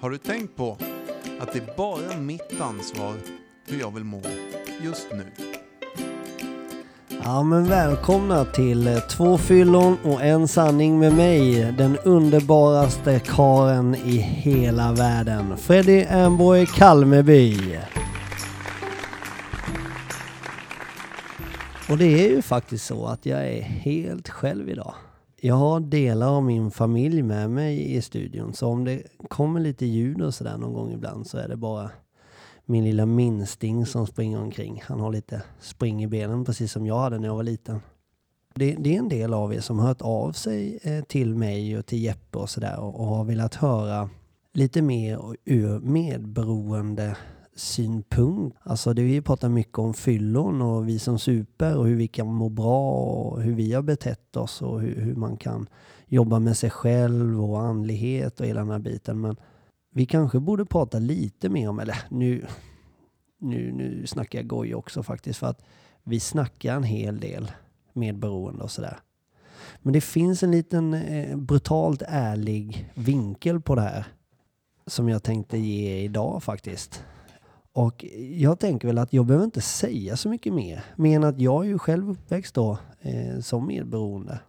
Har du tänkt på att det är bara mitt ansvar hur jag vill må just nu? Ja men välkomna till eh, två fyllon och en sanning med mig, den underbaraste karen i hela världen, Freddy Ernborg Kalmeby. Och det är ju faktiskt så att jag är helt själv idag. Jag har delar av min familj med mig i studion, så om det kommer lite ljud och sådär någon gång ibland så är det bara min lilla minsting som springer omkring. Han har lite spring i benen precis som jag hade när jag var liten. Det, det är en del av er som har hört av sig eh, till mig och till Jeppe och sådär och, och har velat höra lite mer ur medberoende synpunkt. Alltså det vi pratar mycket om fyllon och vi som super och hur vi kan må bra och hur vi har betett oss och hur, hur man kan jobba med sig själv och andlighet och hela den här biten. Men vi kanske borde prata lite mer om, eller nu, nu, nu snackar jag goj också faktiskt, för att vi snackar en hel del med beroende och sådär. Men det finns en liten eh, brutalt ärlig vinkel på det här som jag tänkte ge idag faktiskt. Och jag tänker väl att jag behöver inte säga så mycket mer. Men att jag är ju själv uppväxt då eh, som medberoende.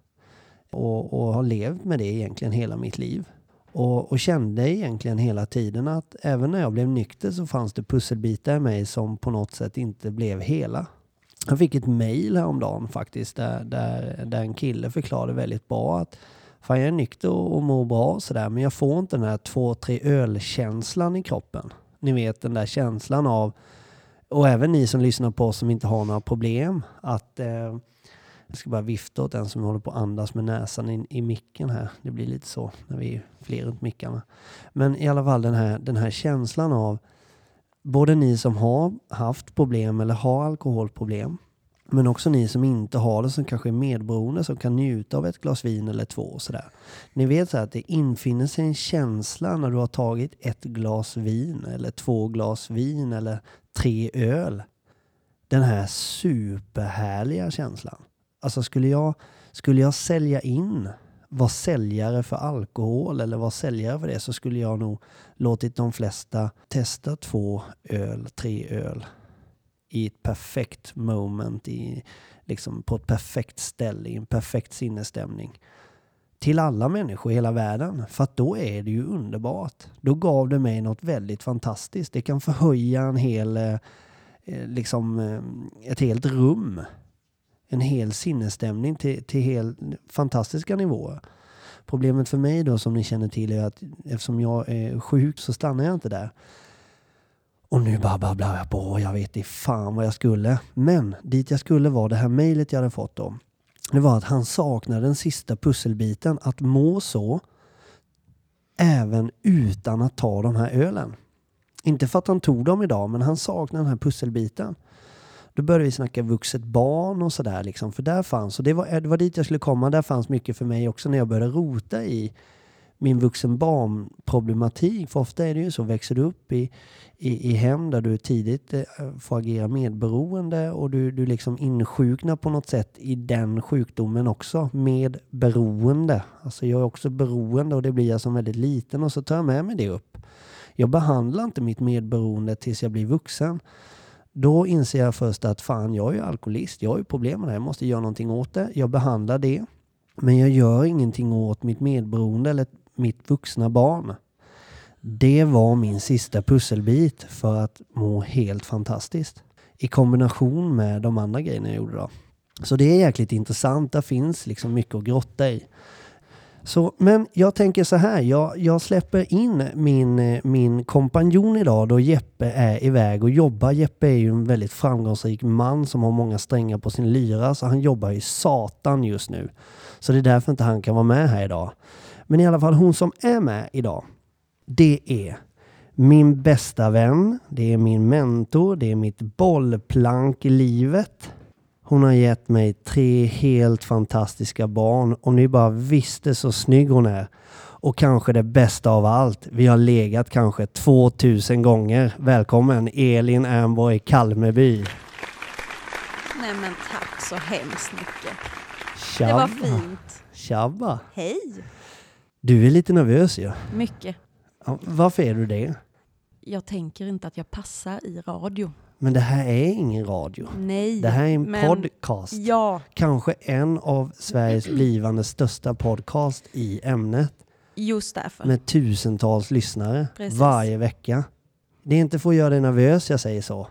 Och, och har levt med det egentligen hela mitt liv. Och, och, kände egentligen hela tiden att även när jag blev nykter så fanns det pusselbitar i mig som på något sätt inte blev hela. Jag fick ett mail häromdagen faktiskt där, där, där en kille förklarade väldigt bra att fan jag är nykter och, och mår bra och sådär men jag får inte den här två, tre ölkänslan i kroppen. Ni vet den där känslan av, och även ni som lyssnar på oss som inte har några problem, att eh, jag ska bara vifta åt den som håller på att andas med näsan i, i micken här. Det blir lite så när vi är fler runt mickarna. Men i alla fall den här, den här känslan av både ni som har haft problem eller har alkoholproblem men också ni som inte har det, som kanske är medberoende, som kan njuta av ett glas vin eller två och sådär. Ni vet så att det infinner sig en känsla när du har tagit ett glas vin eller två glas vin eller tre öl. Den här superhärliga känslan. Alltså skulle jag, skulle jag sälja in, vara säljare för alkohol eller vara säljare för det så skulle jag nog låtit de flesta testa två öl, tre öl i ett perfekt moment, i, liksom på ett perfekt ställe, i en perfekt sinnesstämning. Till alla människor i hela världen. För att då är det ju underbart. Då gav det mig något väldigt fantastiskt. Det kan förhöja en hel, eh, eh, liksom eh, ett helt rum. En hel sinnesstämning till, till helt fantastiska nivåer. Problemet för mig då som ni känner till är att eftersom jag är sjuk så stannar jag inte där. Och nu bara babblar jag på och jag vet inte fan vad jag skulle. Men dit jag skulle var det här mejlet jag hade fått då. Det var att han saknade den sista pusselbiten, att må så även utan att ta de här ölen. Inte för att han tog dem idag, men han saknade den här pusselbiten. Då började vi snacka vuxet barn och sådär liksom, för där fanns, och det var, det var dit jag skulle komma, där fanns mycket för mig också när jag började rota i min vuxen barn-problematik. För ofta är det ju så, växer du upp i, i, i hem där du tidigt eh, får agera medberoende och du, du liksom insjuknar på något sätt i den sjukdomen också. Med beroende. Alltså jag är också beroende och det blir jag som väldigt liten och så tar jag med mig det upp. Jag behandlar inte mitt medberoende tills jag blir vuxen. Då inser jag först att fan, jag är ju alkoholist. Jag har ju problem med det här. Jag måste göra någonting åt det. Jag behandlar det. Men jag gör ingenting åt mitt medberoende eller mitt vuxna barn. Det var min sista pusselbit för att må helt fantastiskt. I kombination med de andra grejerna jag gjorde då. Så det är jäkligt intressant. Det finns liksom mycket att grotta i. Så, men jag tänker så här, jag, jag släpper in min, min kompanjon idag då Jeppe är iväg och jobbar. Jeppe är ju en väldigt framgångsrik man som har många strängar på sin lyra, så han jobbar ju satan just nu. Så det är därför inte han kan vara med här idag. Men i alla fall hon som är med idag, det är min bästa vän, det är min mentor, det är mitt bollplank i livet. Hon har gett mig tre helt fantastiska barn. Om ni bara visste så snygg hon är. Och kanske det bästa av allt, vi har legat kanske 2000 gånger. Välkommen Elin Ernborg Kalmeby. Nej men tack så hemskt mycket. Tjabba. Det var fint. Tjabba. Hej. Du är lite nervös ju. Ja. Mycket. Ja, varför är du det? Jag tänker inte att jag passar i radio. Men det här är ingen radio. Nej. Det här är en men- podcast. Ja, Kanske en av Sveriges blivande största podcast i ämnet. just därför. Med tusentals lyssnare Precis. varje vecka. Det är inte för att göra dig nervös jag säger så.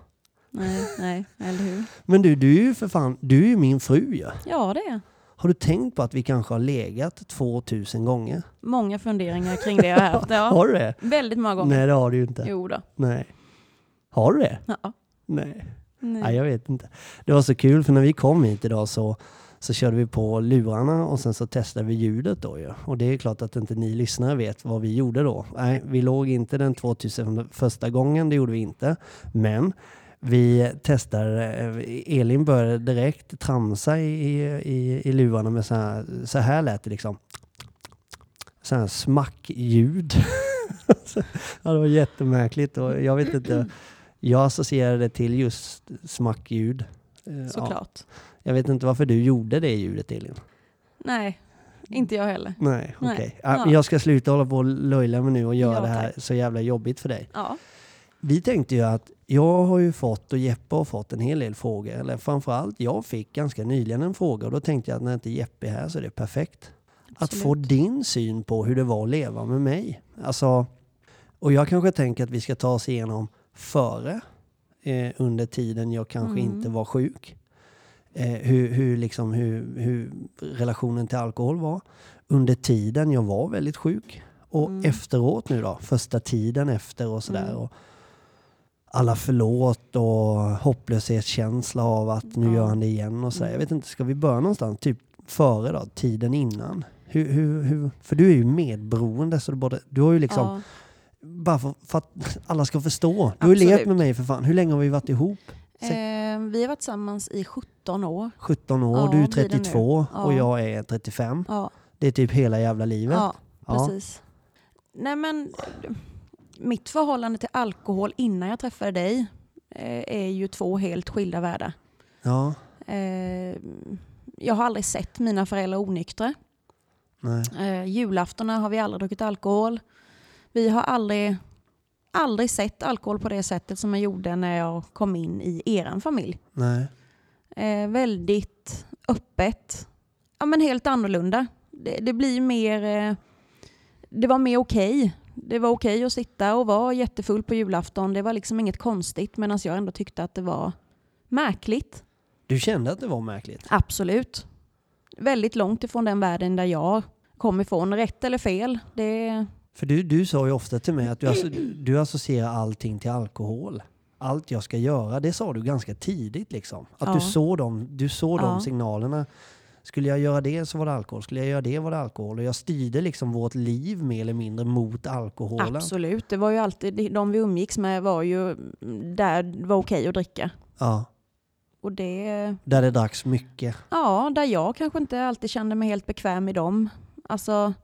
Nej, nej, eller hur? Men du, du är ju för fan, du är ju min fru ju. Ja, det är Har du tänkt på att vi kanske har legat 2000 gånger? många funderingar kring det jag har haft. Ja. Har du det? Väldigt många gånger. Nej det har du ju inte. Jo då. Nej. Har du det? Ja. Nej. Nej. Nej, jag vet inte. Det var så kul för när vi kom hit idag så, så körde vi på lurarna och sen så testade vi ljudet då ju. Och det är klart att inte ni lyssnare vet vad vi gjorde då. Nej, vi låg inte den 2000 första gången, det gjorde vi inte. Men vi testade, eh, Elin började direkt tramsa i, i, i lurarna med så här, så här lät det liksom. Så här smackljud. ja, det var jättemärkligt och jag vet inte. Jag associerade det till just smackljud. Eh, Ja, Såklart. jag vet inte varför du gjorde det ljudet Elin. Nej, inte jag heller. Nej, okej. Ja, Ja. Jag ska sluta hålla på och löjla mig nu och göra Ja, det här så jävla jobbigt för dig. Ja. Vi tänkte ju att jag har ju fått och Jeppe har fått en hel del frågor. Eller framförallt jag fick ganska nyligen en fråga och då tänkte jag att när inte Jeppe är här så är det perfekt. Att Absolut. få din syn på hur det var att leva med mig. Alltså, och jag kanske tänker att vi ska ta oss igenom före, eh, under tiden jag kanske Mm. inte var sjuk. Eh, hur, hur, liksom, hur, hur relationen till alkohol var. Under tiden jag var väldigt sjuk. Och Mm. efteråt nu då, första tiden efter och sådär. Mm. Och alla förlåt och hopplöshetskänsla av att nu gör han det igen och. Jag Mm. vet inte, ska vi börja någonstans? Typ före då, tiden innan? Hur, hur, hur, för du är ju medberoende så du, både, du har ju liksom, ja. bara för, för att alla ska förstå. Du har ju levt med mig för fan. Hur länge har vi varit ihop? Eh, vi har varit tillsammans i 17 år. 17 år, Ja, du är blir det nu. 32 och Ja. jag är 35. Ja, Det är typ hela jävla livet. ja precis. Nej men, mitt förhållande till alkohol innan jag träffade dig eh, är ju två helt skilda världar. Ja, Eh, jag har aldrig sett mina föräldrar onyktra. nej. Eh, julaftona har vi aldrig druckit alkohol. Vi har aldrig, aldrig sett alkohol på det sättet som jag gjorde när jag kom in i eran familj. nej. Väldigt öppet. Ja men helt annorlunda. Det, det blir mer... Det var mer okej. Det var okej att sitta och vara jättefull på julafton. Det var liksom inget konstigt medan jag ändå tyckte att det var märkligt. Du kände att det var märkligt? Absolut. Väldigt långt ifrån den världen där jag kom ifrån. Rätt eller fel, det... För du, du sa ju ofta till mig att du, asso- du associerar allting till alkohol. Allt jag ska göra, det sa du ganska tidigt liksom. Att Ja. du såg, dem, du såg de Ja. signalerna. Skulle jag göra det så var det alkohol. Skulle jag göra det var det alkohol. Och jag styrde liksom vårt liv mer eller mindre mot alkoholen. Absolut. Det var ju alltid, de vi umgicks med var ju där det var okej att dricka. Ja, Och det... där det dracks mycket. Ja, där jag kanske inte alltid kände mig helt bekväm i dem. Alltså,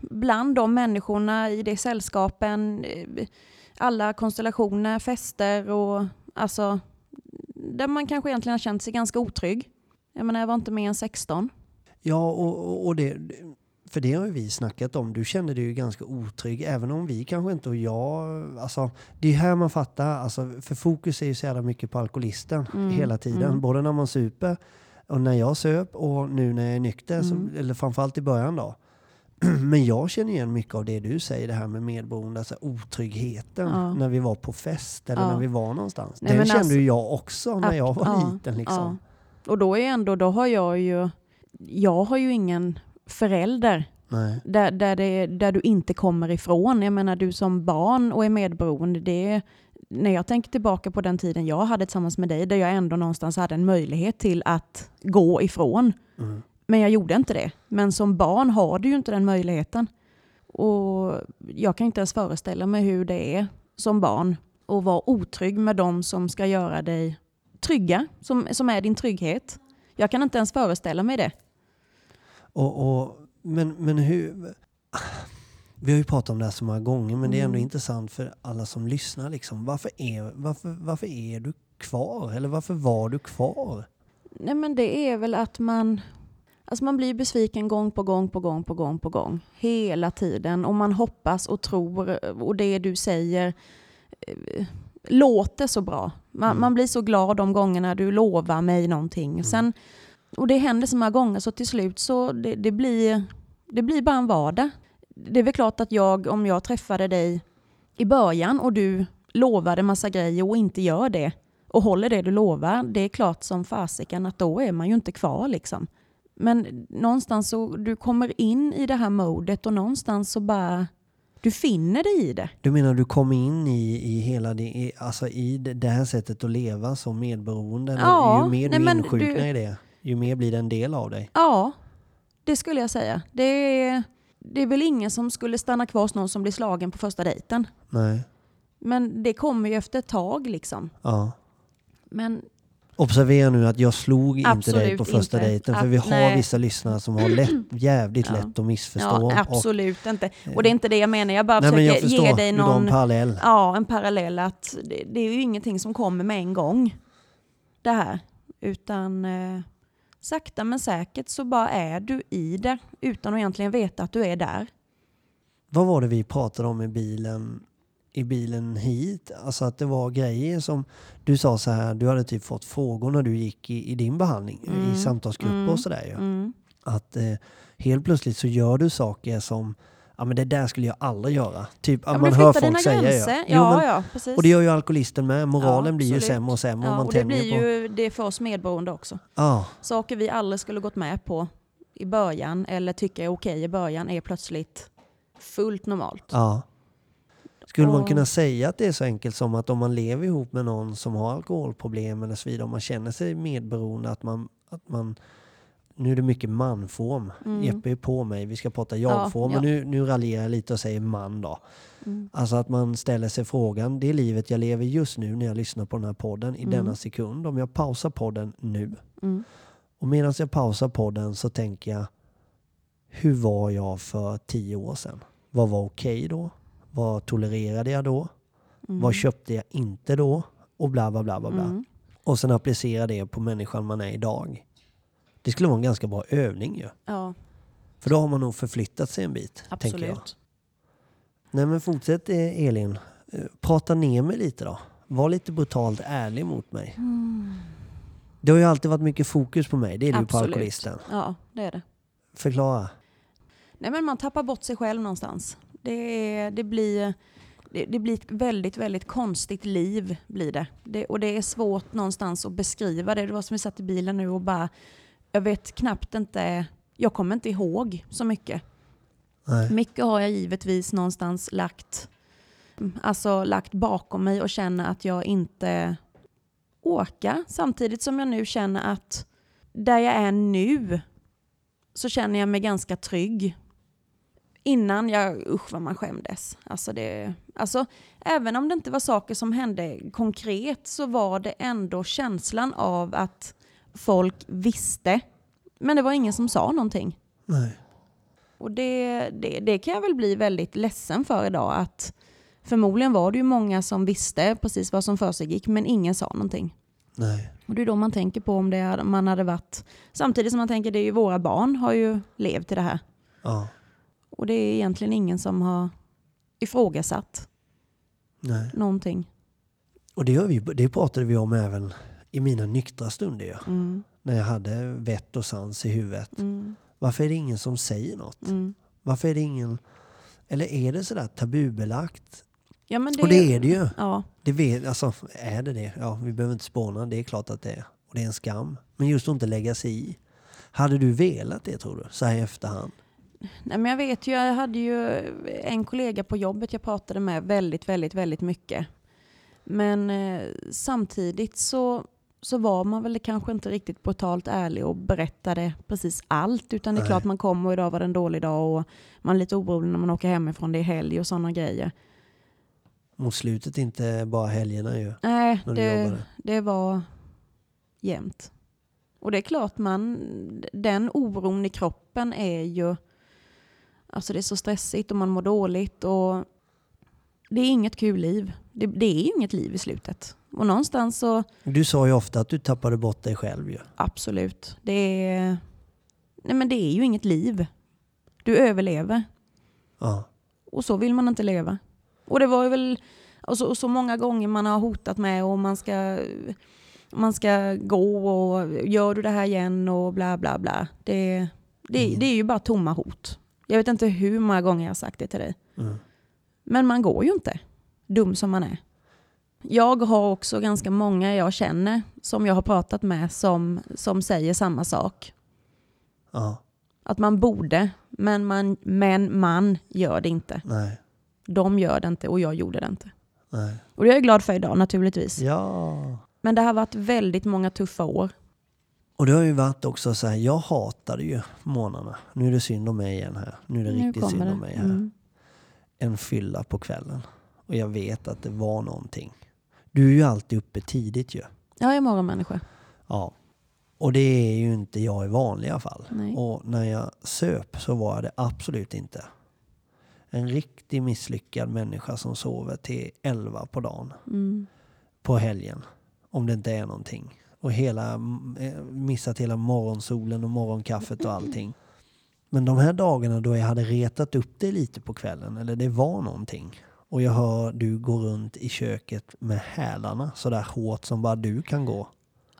bland de människorna i det sällskapen, alla konstellationer, fester och alltså, där man kanske egentligen har känt sig ganska otrygg. Jag menar, jag var inte mer än 16. Ja, och, och- det, för det har ju vi snackat om. Du kände dig ju ganska otrygg, även om vi kanske inte och jag... Alltså, det är här man fattar, alltså, för fokus är ju så jävla mycket på alkoholisten Mm, hela tiden. mm. Både när man super och när jag söp och nu när jag är nykter, så, Mm. eller framförallt i början då. Men jag känner igen mycket av det du säger, det här med medberoende, alltså otryggheten Ja. när vi var på fest eller Ja. när vi var någonstans. Nej, Den kände alltså- jag också när jag var ja, liten. Liksom. Och då är ändå, då har jag ju, jag har ju ingen förälder Nej. där, där, det, där du inte kommer ifrån. Jag menar du som barn och är medberoende, det är, när jag tänker tillbaka på den tiden jag hade tillsammans med dig, där jag ändå någonstans hade en möjlighet till att gå ifrån. Mm. Men jag gjorde inte det. Men som barn har du ju inte den möjligheten. Och jag kan inte ens föreställa mig hur det är som barn att vara otrygg med de som ska göra dig trygga, som, som är din trygghet. Jag kan inte ens föreställa mig det. Och, och, men, men hur... Vi har ju pratat om det här så många gånger, men det är ändå Mm. intressant för alla som lyssnar. Liksom. Varför, är, varför, varför är du kvar? Eller varför var du kvar? Nej men det är väl att man, Alltså man blir besviken gång på gång på gång på gång på gång. Hela tiden. Och man hoppas och tror och det du säger eh, låter så bra. Man, Mm. man blir så glad de gångerna du lovar mig någonting. Sen, och det händer så många gånger så till slut så det, det, blir, det blir bara en vardag. Det är väl klart att jag, om jag träffade dig i början och du lovade massa grejer och inte gör det och håller det du lovar, det är klart som fasiken att då är man ju inte kvar liksom. Men någonstans så du kommer in i det här modet och någonstans så bara du finner dig i det. Du menar du kom in i, i hela det, i, alltså i det här sättet att leva som medberoende? Ja, ju mer du insjuknar du- i det, ju mer blir det en del av dig. Ja, det skulle jag säga. Det är, det är väl ingen som skulle stanna kvar hos någon som blir slagen på första dejten. Nej. Men det kommer ju efter ett tag liksom. Ja. Men Observera nu att jag slog inte dig Absolut på första inte. dejten för vi har nej. vissa lyssnare som har lätt, jävligt Ja. lätt att missförstå. ja, och- absolut inte. Och det är inte det jag menar. Jag bara Nej jag försöker förstår, ge dig någon en parallell. ja, en parallell att det, det är ju ingenting som kommer med en gång. Det här. Utan eh, sakta men säkert så bara är du i det utan att egentligen veta att du är där. Vad var det vi pratade om i bilen, i bilen hit? Alltså att det var grejer som, du sa så här, du hade typ fått frågor när du gick i, i din behandling, Mm, i samtalsgrupper mm, och sådär ju. Mm. Att eh, helt plötsligt så gör du saker som, ja men det där skulle jag aldrig göra. Typ Ja, man hör folk säga gränser. ja. Ja, Jo, men, ja, precis. och det gör ju alkoholisten med. Moralen Ja, blir ju sämre och sämre och ja, man och det blir på. ju det för oss medberoende också. Ja, Saker vi aldrig skulle gått med på i början eller tycka är okej i början är plötsligt fullt normalt. ja. Skulle man kunna säga att det är så enkelt som att om man lever ihop med någon som har alkoholproblem eller så vidare, om man känner sig medberoende, att man, att man nu är det mycket manform. Mm. Jeppe är på mig, vi ska prata jag-form. ja. Men nu, nu raljerar jag lite och säger man då. Mm. Alltså att man ställer sig frågan, det livet jag lever just nu när jag lyssnar på den här podden i Mm. denna sekund. Om jag pausar podden nu Mm. och medan jag pausar podden så tänker jag, hur var jag för tio år sedan? Vad var okej då? Vad tolererade jag då? Mm. Vad köpte jag inte då? Och bla bla bla bla bla. Mm. Och sen applicera det på människan man är idag. Det skulle vara en ganska bra övning ju. Ja, För då har man nog förflyttat sig en bit. Tänker jag. absolut. Nej men fortsätt eh, Elin. Eh, Prata ner mig lite då. Var lite brutalt ärlig mot mig. Mm. Det har ju alltid varit mycket fokus på mig. Det är det ju på Absolut. alkoholisten. Ja, det är det. Förklara. Nej, men man tappar bort sig själv någonstans. Det, är, det, blir, det, det blir ett väldigt, väldigt konstigt liv. blir det. det. Och det är svårt någonstans att beskriva det. Det var som vi satt i bilen nu och bara, jag vet knappt inte, jag kommer inte ihåg så mycket. Nej. Mycket har jag givetvis någonstans lagt, alltså lagt bakom mig och känner att jag inte orkar. Samtidigt som jag nu känner att där jag är nu så känner jag mig ganska trygg. Innan jag, usch vad man skämdes. Alltså det, alltså, även om det inte var saker som hände konkret så var det ändå känslan av att folk visste. Men det var ingen som sa någonting. Nej. Och det, det, det kan jag väl bli väldigt ledsen för idag. Att förmodligen var det ju många som visste precis vad som försiggick men ingen sa någonting. Nej. Och det är då man tänker på om det man hade varit... Samtidigt som man tänker det är ju våra barn har ju levt i det här. Ja. Och det är egentligen ingen som har ifrågasatt Nej. någonting. Och det, gör vi, det pratade vi om även i mina nyktra stunder ju. Mm, När jag hade vett och sans i huvudet. mm, Varför är det ingen som säger något? mm. Varför är det ingen... Eller är det sådär tabubelagt? Ja, men det, Och det är det ju. Ja, Det vet, alltså, är det det? Ja, vi behöver inte spåna. Det är klart att det är. Och det är en skam. Men just att inte lägga sig i. Hade du velat det tror du? Så här i efterhand? Nej, men jag vet ju, jag hade ju en kollega på jobbet jag pratade med väldigt, väldigt, väldigt mycket. Men eh, samtidigt så, så var man väl kanske inte riktigt brutalt ärlig och berättade precis allt. Utan det är Nej. klart man kommer och idag var det en dålig dag och man är lite orolig när man åker hemifrån, det är helg och sådana grejer. Mot slutet inte bara helgerna ju. Nej, det, det var jämnt. Och det är klart, man, den oron i kroppen är ju... Alltså det är så stressigt och man mår dåligt. och Det är inget kul liv. Det, det är inget liv i slutet. Och någonstans så, Du sa ju ofta att du tappade bort dig själv ju. absolut. Det är, nej men det är ju inget liv. Du överlever. Ja. Och så vill man inte leva. Och det var ju väl och så, och så många gånger man har hotat med och man ska, man ska gå och gör du det här igen och bla bla bla. Det, det, Mm. det är ju bara tomma hot. Jag vet inte hur många gånger jag har sagt det till dig. Mm. Men man går ju inte, dum som man är. Jag har också ganska många jag känner som jag har pratat med som, som säger samma sak. Ja. Att man borde, men man, men man gör det inte. Nej. De gör det inte och jag gjorde det inte. Nej. Och det är jag glad för idag naturligtvis. Ja. Men det har varit väldigt många tuffa år. Och det har ju varit också så här, jag hatade ju morgnarna. Nu är det synd om mig igen här. Nu är det Nu riktigt synd om mig här. Mm. En fylla på kvällen. Och jag vet att det var någonting. Du är ju alltid uppe tidigt ju. Jag är morgonmänniska. Ja. Och det är ju inte jag i vanliga fall. Nej. Och när jag söp så var jag det absolut inte. En riktigt misslyckad människa som sover till 11 på dagen. Mm. På helgen. Om det inte är någonting. Och hela, eh, missat hela morgonsolen och morgonkaffet och allting. Men de här dagarna då jag hade retat upp det lite på kvällen, eller det var någonting. Och jag hör du gå runt i köket med hälarna sådär hårt som bara du kan gå.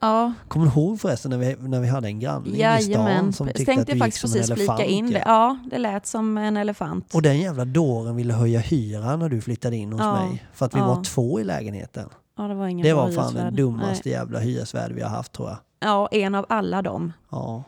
Ja, Kommer du ihåg förresten när vi, när vi hade en granne i stan som tyckte att tänkte du gick faktiskt som en elefant? in det. Ja, det lät som en elefant. Och den jävla dåren ville höja hyran när du flyttade in hos Ja. mig. För att vi Ja. var två i lägenheten. Ja, det var ingen Det var fan den dummaste Nej. jävla hyresvärd vi har haft tror jag. Ja, en av alla dem. Ja.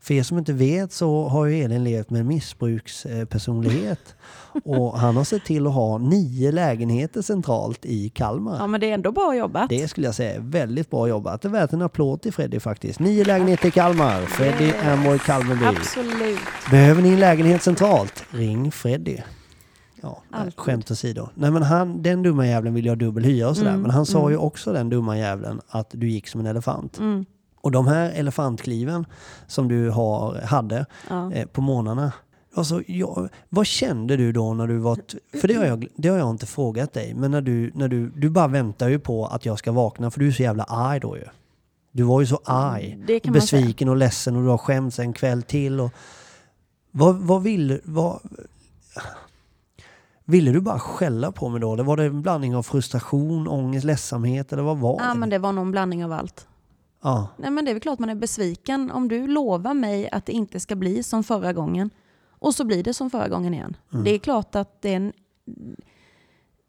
För er som inte vet så har ju Elin levt med en missbrukspersonlighet. Och han har sett till att ha nio lägenheter centralt i Kalmar. Ja, men det är ändå bra jobbat. Det skulle jag säga är väldigt bra jobbat. Det är värt en applåd till Freddy faktiskt. Nio lägenheter i Kalmar. Freddy Yes. Amboy Kalmarby. Absolut. Behöver ni en lägenhet centralt? Ring Freddy. Ja, nej, skämt åsido. Nej men han, den dumma jävlen vill ju ha dubbel hyra och sådär. Mm, men han sa mm. ju också den dumma jävlen att du gick som en elefant. Mm. Och de här elefantkliven som du har, hade Ja. eh, på morgnarna. Alltså, jag, vad kände du då när du var... För det har, jag, det har jag inte frågat dig. Men när du, när du, du bara väntar ju på att jag ska vakna för du är så jävla arg då ju. Du var ju så arg. Det kan och besviken och ledsen och du har skämts en kväll till. Och, vad, vad ville... Vad, ville du bara skälla på mig då? Eller var det en blandning av frustration, ångest, ledsamhet eller vad var Ja, det? men det var nog en blandning av allt. Ja, Nej, men det är väl klart man är besviken om du lovar mig att det inte ska bli som förra gången och så blir det som förra gången igen. Mm. Det är klart att det är en...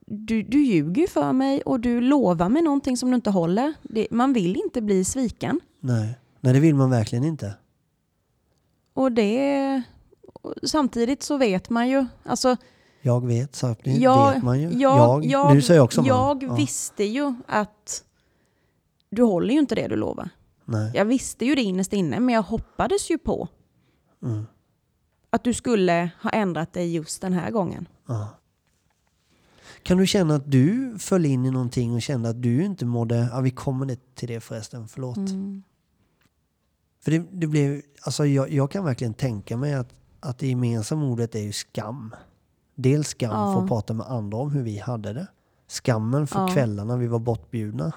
Du, du ljuger ju för mig och du lovar mig någonting som du inte håller. Det, man vill inte bli sviken. nej. Nej, det vill man verkligen inte. Och det... Samtidigt så vet man ju, alltså Jag vet, så jag, vet man ju. jag, jag, nu säger jag också man. jag Ja, visste ju att du håller ju inte det du lovar. Nej. Jag visste ju det innerst inne, men jag hoppades ju på Mm. att du skulle ha ändrat dig just den här gången. Ja. Kan du känna att du föll in i någonting och kände att du inte mådde... Ja, vi kommer till det förresten, förlåt. Mm. För det, det blev... Alltså jag, jag kan verkligen tänka mig att, att det gemensamma ordet är ju skam. Dels skam Ja. för att prata med andra om hur vi hade det. Skammen för Ja. kvällarna vi var bortbjudna.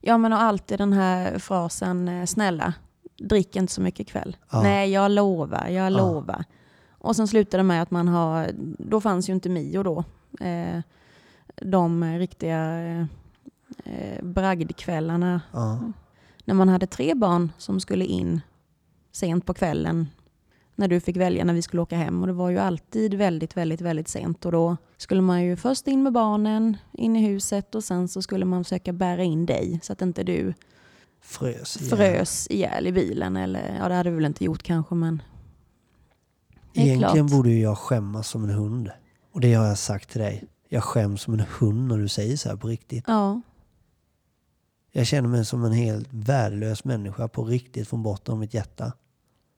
Ja, men och alltid den här frasen, eh, snälla, drick inte så mycket ikväll. Ja. Nej, jag lovar, jag Ja. lovar. Och sen slutar det med att man har, då fanns ju inte Mio då. Eh, de riktiga eh, bragdkvällarna när man hade tre barn som skulle in sent på kvällen när du fick välja när vi skulle åka hem. Och det var ju alltid väldigt, väldigt, väldigt sent. Och då skulle man ju först in med barnen, in i huset och sen så skulle man försöka bära in dig så att inte du Frös. ihjäl. frös ihjäl i bilen. Eller, ja, det hade du väl inte gjort kanske, men... Egentligen klart. borde ju jag skämmas som en hund. Och det har jag sagt till dig. Jag skäms som en hund när du säger så här på riktigt. Ja, Jag känner mig som en helt värdelös människa på riktigt från botten av mitt hjärta.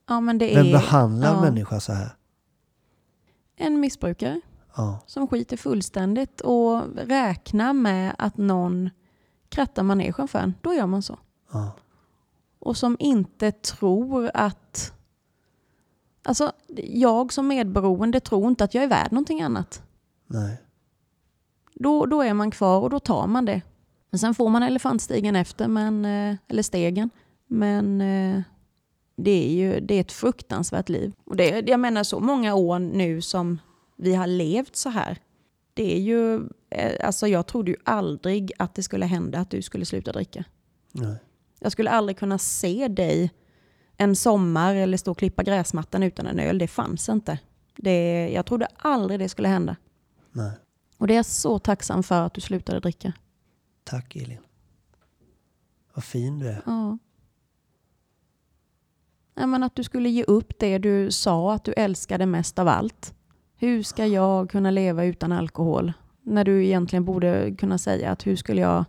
Ja men det Vem är behandlar en ja. människa så här? en missbrukare Ja, som skiter fullständigt och räknar med att någon krattar manegen för en. Då gör man så. ja, och som inte tror att... Alltså, jag som medberoende tror inte att jag är värd någonting annat. nej. Då, då är man kvar och då tar man det. Men sen får man elefantstigen efter, men, eh, eller stegen. Men eh, det är ju det är ett fruktansvärt liv. Och det, jag menar så många år nu som vi har levt så här. Det är ju, eh, alltså jag trodde ju aldrig att det skulle hända att du skulle sluta dricka. Nej. Jag skulle aldrig kunna se dig en sommar eller stå och klippa gräsmattan utan en öl. Det fanns inte. Det, jag trodde aldrig det skulle hända. Nej. Och det är jag så tacksam för att du slutade dricka. Tack Elin. Vad fin du är. Ja. Men att du skulle ge upp det du sa att du älskade mest av allt. Hur ska jag kunna leva utan alkohol? När du egentligen borde kunna säga att hur skulle jag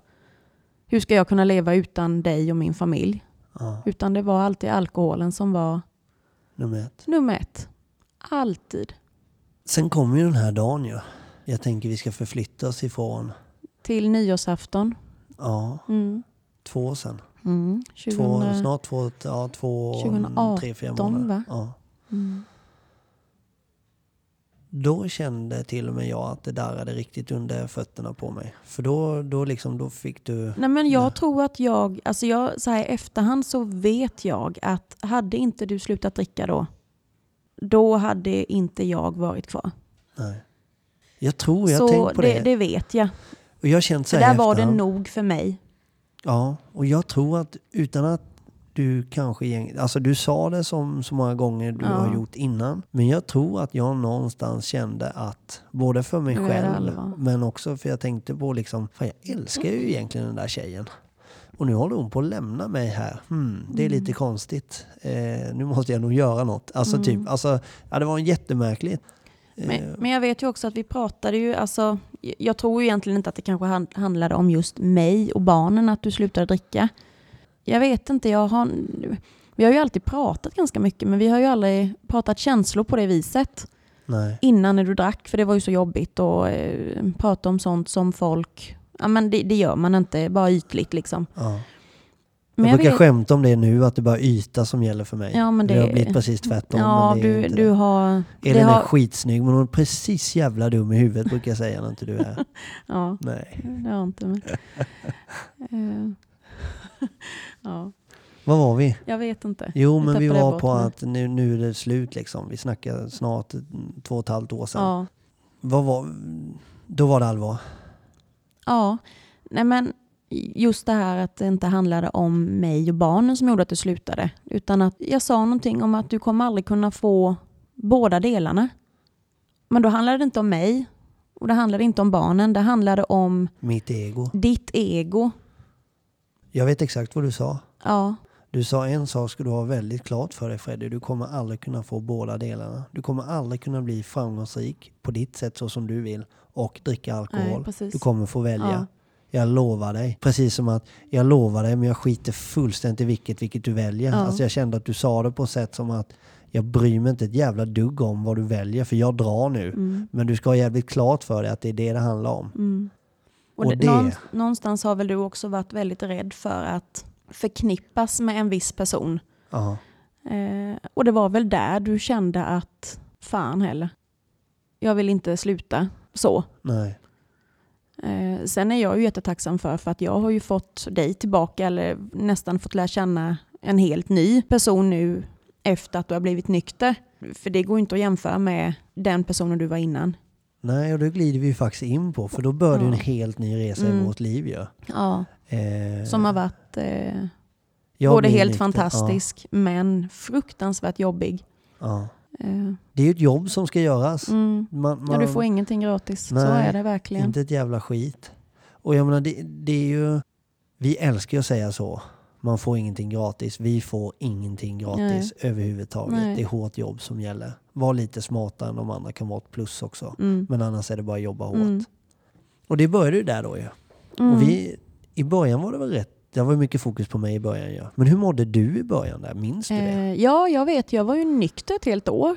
hur ska jag kunna leva utan dig och min familj? Ja, Utan det var alltid alkoholen som var nummer ett. nummer ett. Alltid. Sen kommer ju den här dagen ju. Jag tänker vi ska förflytta oss ifrån, Till nyårsafton. ja, Mm. två år sedan. Mm. Två, 2000, snart två, ja, två, 2018, tre, fyra månader. Ja. mm. Då kände till och med jag att det darrade riktigt under fötterna på mig. För då, då, liksom, då fick du... Nej men jag tror att jag, alltså jag, så här i efterhand så vet jag att hade inte du slutat dricka då, då hade inte jag varit kvar. Nej. Jag tror, jag så tänkt på det. det, det vet jag. Och jag har känt så Så där var det nog för mig. Ja, och jag tror att utan att du kanske, alltså du sa det som så många gånger du Ja. har gjort innan. Men jag tror att jag någonstans kände att, både för mig själv, men också för jag tänkte på liksom, fan jag älskar ju egentligen den där tjejen. Och nu håller hon på att lämna mig här. Hmm, det är Mm. lite konstigt. Eh, nu måste jag nog göra något. Alltså Mm. typ, alltså, ja, det var jättemärkligt. Eh, Men, men jag vet ju också att vi pratade ju, alltså, jag tror ju egentligen inte att det kanske hand- handlade om just mig och barnen att du slutade dricka. Jag vet inte, jag har, vi har ju alltid pratat ganska mycket men vi har ju aldrig pratat känslor på det viset. nej. innan när du drack, för det var ju så jobbigt att eh, prata om sånt som folk... Ja, men det, det gör man inte, bara ytligt liksom. Ja. Men jag jag brukar vet, skämta om det nu, att det bara är yta som gäller för mig. Ja, men det, det- har blivit precis tvärtom. ja, men det är du, inte du har... Elin är har skitsnygg men hon är precis jävla dum i huvudet brukar jag säga när inte du är här. ja, Nej. det har inte. Men, Eh, ja, Vad var vi? jag vet inte. Jo men vi var på att nu, nu är det slut liksom. Vi snackar snart två och ett halvt år sedan. Ja, Vad var, då var det allvar. ja. Nej men just det här att det inte handlade om mig och barnen som gjorde att det slutade. Utan att jag sa någonting om att du kommer aldrig kunna få båda delarna. Men då handlade det inte om mig och det handlade inte om barnen. Det handlade om Mitt ego. ditt ego. Jag vet exakt vad du sa. Ja, Du sa en sak ska du ha väldigt klart för dig Freddy. Du kommer aldrig kunna få båda delarna. Du kommer aldrig kunna bli framgångsrik på ditt sätt så som du vill och dricka alkohol. nej. Du kommer få välja. Ja. Jag lovar dig. Precis som att jag lovar dig men jag skiter fullständigt i vilket, vilket du väljer. Ja. Alltså jag kände att du sa det på ett sätt som att jag bryr mig inte ett jävla dugg om vad du väljer för jag drar nu. Mm, Men du ska ha jävligt klart för dig att det är det det handlar om. mm. Och, Och det, det- Någon, någonstans har väl du också varit väldigt rädd för att förknippas med en viss person. Ja. Eh, och det var väl där du kände att fan heller, jag vill inte sluta så. Nej. Eh, sen är jag ju jättetacksam för, för att jag har ju fått dig tillbaka, eller nästan fått lära känna en helt ny person nu efter att du har blivit nykter. För det går inte att jämföra med den personen du var innan. Nej, och då glider vi ju faktiskt in på för då började ju en Ja. helt ny resa i Mm. vårt liv ju. Ja, Eh, som har varit eh, både helt nykter. fantastisk, men fruktansvärt jobbig. Ja. Eh, Det är ju ett jobb som ska göras. mm. Man, Ja, du man- får ingenting gratis. så Nej, är det verkligen. Inte ett jävla skit. Och jag menar, det, det är ju... Vi älskar ju att säga så. Man får ingenting gratis. Vi får ingenting gratis överhuvudtaget. Nej. Det är hårt jobb som gäller. Var lite smartare än de andra kan vara ett plus också. Mm. Men annars är det bara att jobba hårt. Mm. Och det började ju där då ju. Mm. Och vi, I början var det väl rätt... Det var mycket fokus på mig i början ja. Men hur mådde du i början där? Minns du det? Eh, ja, jag vet. Jag var ju nykter ett helt år.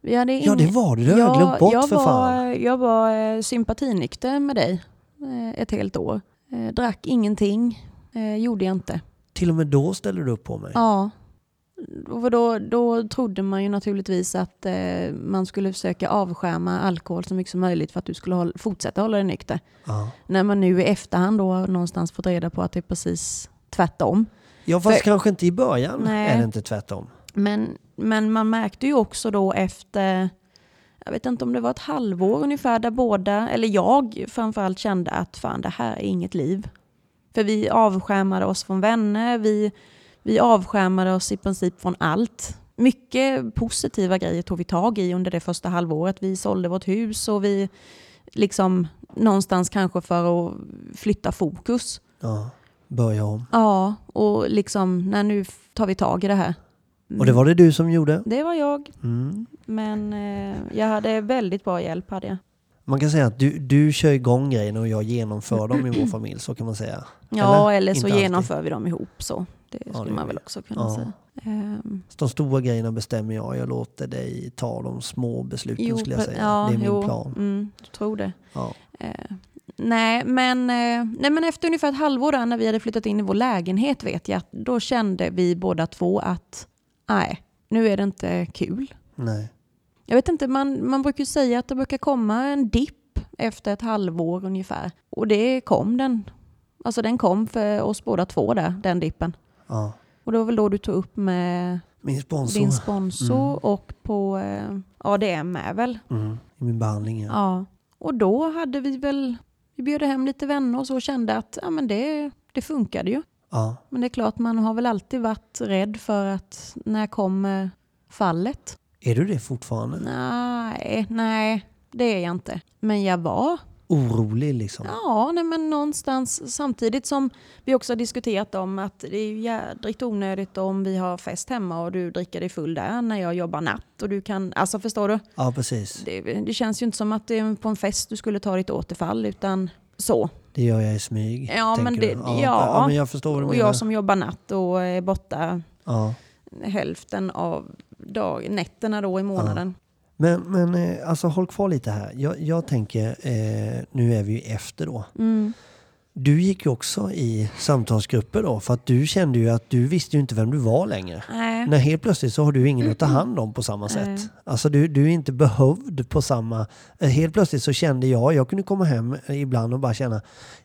Vi hade Ja det var du. Det har jag glömt bort jag för var, fan. Jag var eh, sympatinykter med dig eh, ett helt år. Eh, drack ingenting. Gjorde jag inte. Till och med då ställde du upp på mig. Ja. Och då, då trodde man ju naturligtvis att eh, man skulle försöka avskärma alkohol så mycket som möjligt för att du skulle hålla, fortsätta hålla dig nykter. Ja. När man nu i efterhand då har någonstans fått reda på att det är precis tvärtom. Ja fast För- kanske inte i början Nej. är det inte tvärtom. Men, men man märkte ju också då efter, jag vet inte om det var ett halvår ungefär, där båda, eller jag framförallt kände att fan det här är inget liv. För vi avskärmade oss från vänner, vi, vi avskärmade oss i princip från allt. Mycket positiva grejer tog vi tag i under det första halvåret. Vi sålde vårt hus och vi liksom någonstans kanske för att flytta fokus. Ja, börja om. Ja, och liksom, när nu tar vi tag i det här. Och det var det du som gjorde? Det var jag, Mm. men eh, jag hade väldigt bra hjälp hade jag. Man kan säga att du, du kör igång grejerna och jag genomför dem i vår familj, så kan man säga. Ja, eller, så Inte alltid. genomför vi dem ihop så. Det Ja, skulle det man väl också kunna Ja. säga. Så de stora grejerna bestämmer jag, jag låter dig ta de små besluten jo, skulle jag säga. ja, det är min jo, plan. Mm, jag tror det. Ja. Eh, nej, men, eh, nej, men efter ungefär ett halvår där, när vi hade flyttat in i vår lägenhet vet jag, då kände vi båda två att nej, nu är det inte kul. Nej. Jag vet inte, man, man brukar ju säga att det brukar komma en dipp efter ett halvår ungefär. Och det kom den. Alltså den kom för oss båda två där, den dippen. Ja. Och det var väl då du tog upp med Min sponsor din sponsor Mm. och på eh, ADM är väl. mm, i min behandling. Ja. Ja. Och då hade vi väl, vi bjöd hem lite vänner och så och kände att ja, men det, det funkade ju. Ja. Men det är klart, man har väl alltid varit rädd för att när kommer fallet? Är du det fortfarande? Nej, nej, det är jag inte. Men jag var Orolig liksom? Ja, nej, men någonstans samtidigt som vi också har diskuterat om att det är jädrigt onödigt om vi har fest hemma och du dricker dig full där när jag jobbar natt och du kan, alltså förstår du? Ja, precis. Det, det känns ju inte som att det är på en fest du skulle ta ditt återfall utan så. Det gör jag i smyg. Ja, men det- ja. ja. men jag förstår Och menar. jag som jobbar natt och är borta ja. hälften av dag, nätterna då i månaden. Men, men eh, alltså håll kvar lite här. Jag, jag tänker, eh, nu är vi ju efter då. Mm. Du gick ju också i samtalsgrupper då, för att du kände ju att du visste ju inte vem du var längre. Nej. När helt plötsligt så har du ingen att ta hand om på samma Nej. sätt. Alltså du, du är inte behövd på samma... eh, Helt plötsligt så kände jag, jag kunde komma hem ibland och bara känna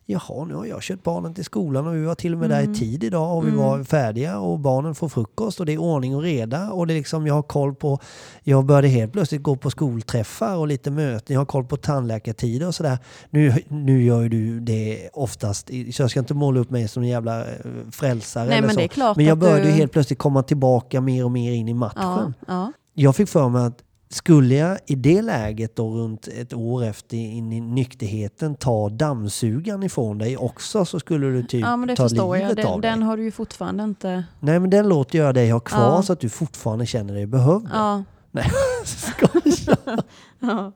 Jaha, nu har jag kört barnen till skolan och vi var till och med där i tid idag och vi Mm. var färdiga och barnen får frukost och det är ordning och reda och det är liksom, jag har koll på... Jag började helt plötsligt gå på skolträffar och lite möten, jag har koll på tandläkartider och sådär. Nu, nu gör ju du det oftast, så jag ska inte måla upp mig som en jävla eh, frälsare Nej, eller men så. Men jag började du... helt plötsligt komma tillbaka mer och mer in i matchen. ja, ja. Jag fick för mig att skulle jag i det läget då runt ett år efter in i nykterheten ta dammsugaren ifrån dig också så skulle du typ ja, men det ta förstår livet jag. av Den, dig. den har du ju fortfarande inte... Nej men den låter jag dig ha kvar Ja. så att du fortfarande känner dig behövd. Ja, Skojar. ja.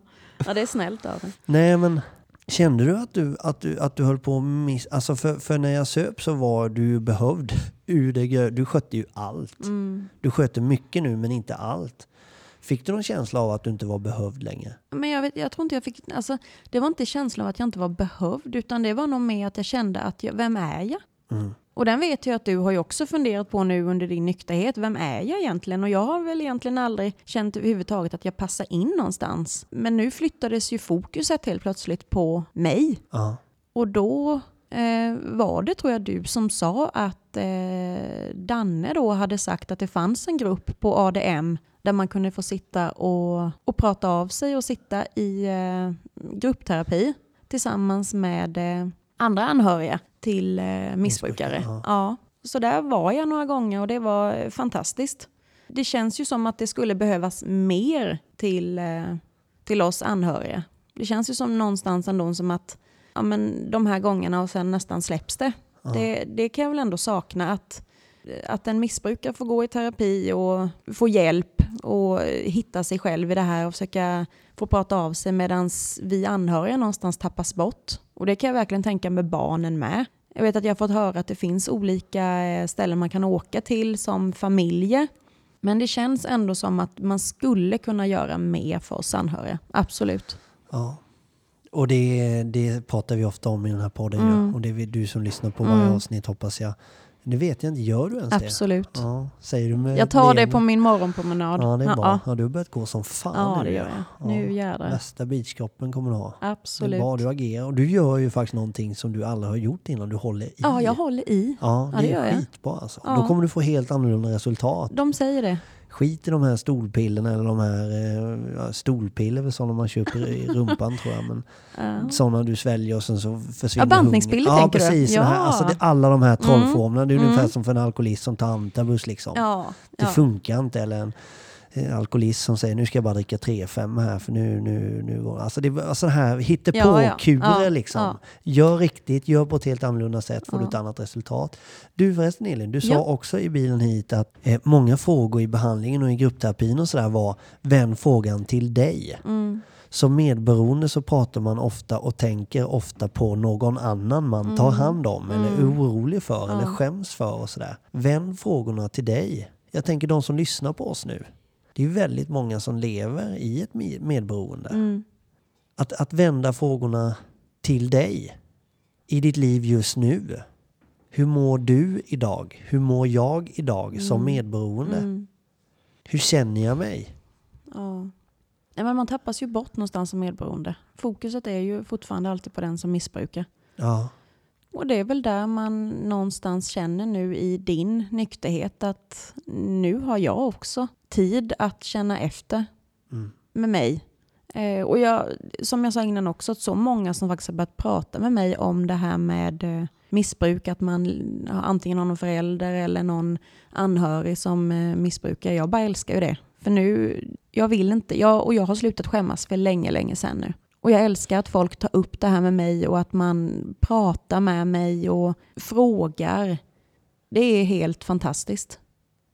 ja det är snällt av dig. Nej men kände du att du, att du, att du höll på att miss... Alltså för, för när jag söp så var du behövd. Ur det, grö- du skötte ju allt. Mm. Du sköter mycket nu men inte allt. Fick du någon känsla av att du inte var behövd längre? Men jag, vet, jag tror inte jag fick, alltså, det var inte känslan av att jag inte var behövd, utan det var nog mer att jag kände att, jag, vem är jag? Mm. Och den vet jag att du har ju också funderat på nu under din nykterhet. Vem är jag egentligen? Och jag har väl egentligen aldrig känt överhuvudtaget att jag passar in någonstans. Men nu flyttades ju fokuset helt plötsligt på mig. Ja. Och då eh, var det tror jag du som sa att eh, Danne då hade sagt att det fanns en grupp på ADM där man kunde få sitta och, och prata av sig och sitta i eh, gruppterapi tillsammans med eh, andra anhöriga till eh, missbrukare. Ja. ja. Så där var jag några gånger och det var eh, fantastiskt. Det känns ju som att det skulle behövas mer till, eh, till oss anhöriga. Det känns ju som någonstans ändå som att ja, men de här gångerna och sen nästan släpps det. Ja. Det, det kan jag väl ändå sakna att, att en missbrukare får gå i terapi och få hjälp och hitta sig själv i det här och försöka få prata av sig medan vi anhöriga någonstans tappas bort. Och det kan jag verkligen tänka med barnen med. Jag vet att jag har fått höra att det finns olika eh, ställen man kan åka till som familjer. Men det känns ändå som att man skulle kunna göra mer för oss anhöriga. Absolut. Ja. Och det, det pratar vi ofta om i den här podden. Mm. Ja. Och det är du som lyssnar på varje Mm. avsnitt hoppas jag Det vet jag inte, gör du ens Absolut. det? Ja, säger du med Jag tar det på min morgonpromenad. Ja, det är bra. Ja, Ja, du har börjat gå som fan ja nu. det gör jag. Nu jädrar. Värsta beachkroppen kommer du ha. Det är Absolut. bra, du agerar. Och du gör ju faktiskt någonting som du aldrig har gjort innan. Du håller i. Ja, jag håller i. Ja, Ja, det, det gör är jag. skitbra alltså. Ja. Då kommer du få helt annorlunda resultat. De säger det. Skit i de här stolpillerna eller de här eh, ja, stolpiller sådana man köper i rumpan tror jag. Men Ja. sådana du sväljer och sen så försvinner Ja, bantningspiller hungern. tänker ja, du? precis. Ja. Här, Ja. alltså det, alla de här trollformlerna. Det är Mm. ungefär som för en alkoholist som tar antabus liksom. Ja, Det funkar inte. Eller en alkoholist som säger nu ska jag bara dricka 3-5 här för nu, nu, nu går det. Alltså det var sådana här hittepå-kurer Ja, ja. liksom. Ja. Gör riktigt, gör på ett helt annorlunda sätt får du ett annat resultat. Du förresten Elin, du sa också i bilen hit att eh, många frågor i behandlingen och i gruppterapin och sådär var vänd frågan till dig. Mm. Som medberoende så pratar man ofta och tänker ofta på någon annan man tar hand om eller är orolig för eller Mm. Skäms för och sådär. Vänd frågorna till dig. Jag tänker de som lyssnar på oss nu. Det är väldigt många som lever i ett med- medberoende. Mm. Att, att vända frågorna till dig i ditt liv just nu. Hur mår du idag? Hur mår jag idag som medberoende? Mm. Hur känner jag mig? Ja. Nej, men man tappas ju bort någonstans som medberoende. Fokuset är ju fortfarande alltid på den som missbrukar. Ja, Och det är väl där man någonstans känner nu i din nykterhet att nu har jag också tid att känna efter Mm. med mig. Eh, och jag, som jag sa innan också, att så många som faktiskt har börjat prata med mig om det här med eh, missbruk, att man antingen har någon förälder eller någon anhörig som eh, missbrukar. Jag bara älskar ju det. För nu, jag vill inte, jag, och jag har slutat skämmas för länge, länge sedan nu. Och jag älskar att folk tar upp det här med mig och att man pratar med mig och frågar. Det är helt fantastiskt.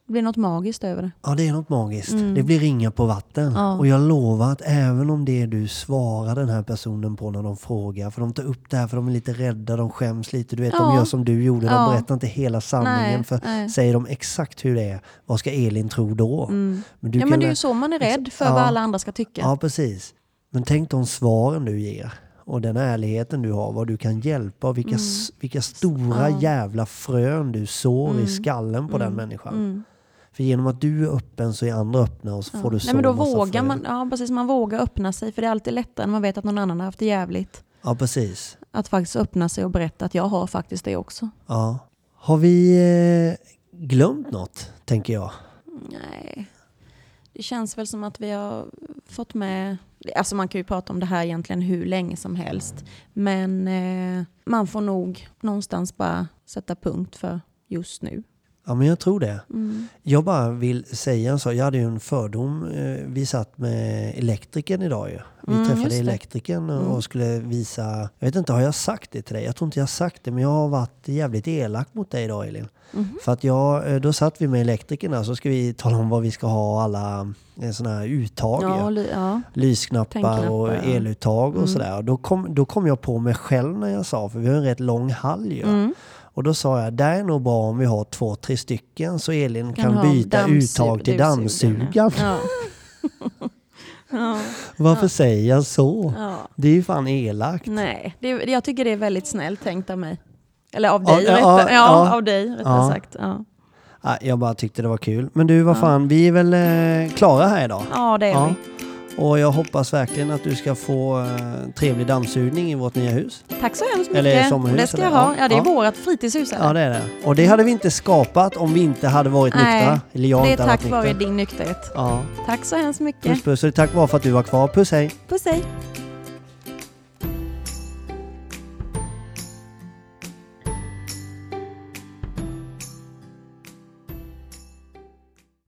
Det blir något magiskt över det. Ja, det är något magiskt. Mm. Det blir ringa på vatten. Ja. Och jag lovar att även om det du svarar den här personen på när de frågar, för de tar upp det här för de är lite rädda, de skäms lite, du vet, de Ja. gör som du gjorde, de Ja. berättar inte hela sanningen. Nej, för nej. säger de exakt hur det är, vad ska Elin tro då? Mm. Men du Ja, men det är ju så man är rädd för vad alla andra ska tycka. Ja, precis. Men tänk de svaren du ger och den ärligheten du har, vad du kan hjälpa och vilka, s- vilka stora Mm. Ja. jävla frön du sår i Mm. skallen på den Mm. människan. Mm. För genom att du är öppen så är andra öppna och så Ja. får du Nej, så men då vågar frön. man, ja, precis, man vågar öppna sig, för det är alltid lättare när man vet att någon annan har haft det jävligt. Ja, precis. Att faktiskt öppna sig och berätta att jag har faktiskt det också. Ja. Har vi eh, glömt något, tänker jag? Nej, det känns väl som att vi har fått med... Alltså man kan ju prata om det här egentligen hur länge som helst. Men eh, man får nog någonstans bara sätta punkt för just nu. Ja, men jag tror det. Mm. Jag bara vill säga en sak. Jag hade ju en fördom. Eh, Vi satt med elektrikern idag ju. Vi Mm, träffade elektrikern och Mm. skulle visa... Jag vet inte, har jag sagt det till dig? Jag tror inte jag har sagt det, men jag har varit jävligt elak mot dig idag Elin. Mhm. För att jag, eh, då satt vi med elektrikern där, så ska vi tala om vad vi ska ha alla sådana här uttag. Ja, li- ja. lysknappar och ja. eluttag och Mm. sådär. Då kom, då kom jag på mig själv när jag sa, för vi har en rätt lång hall ju. Och då sa jag, där är nog bra om vi har två, tre stycken så Elin kan, ha byta uttag till dammsugaren. Ja. ja. Varför säger jag så? ja. Det är ju fan elakt. Nej, det, jag tycker det är väldigt snällt tänkt av mig. Eller av Ja, dig, ja, rätta, ja, ja, ja. av dig rättare Ja. sagt. Ja. Jag bara tyckte det var kul. Men du, vad Ja. fan, vi är väl eh, klara här idag. ja, det är Ja. vi. Och jag hoppas verkligen att du ska få eh, trevlig dammsugning i vårt nya hus. Tack så hemskt mycket. Eller sommarhus, det ska jag eller? ha. Ja. Det är Ja. vårt fritidshus. Ja, det är det. Och det hade vi inte skapat om vi inte hade varit Nej, nyktra. Eller jag det är inte varit tack vare nykter. din nykterhet. Ja. Tack så hemskt mycket. Puss puss och tack vare för att du var kvar. Puss hej! Puss hej.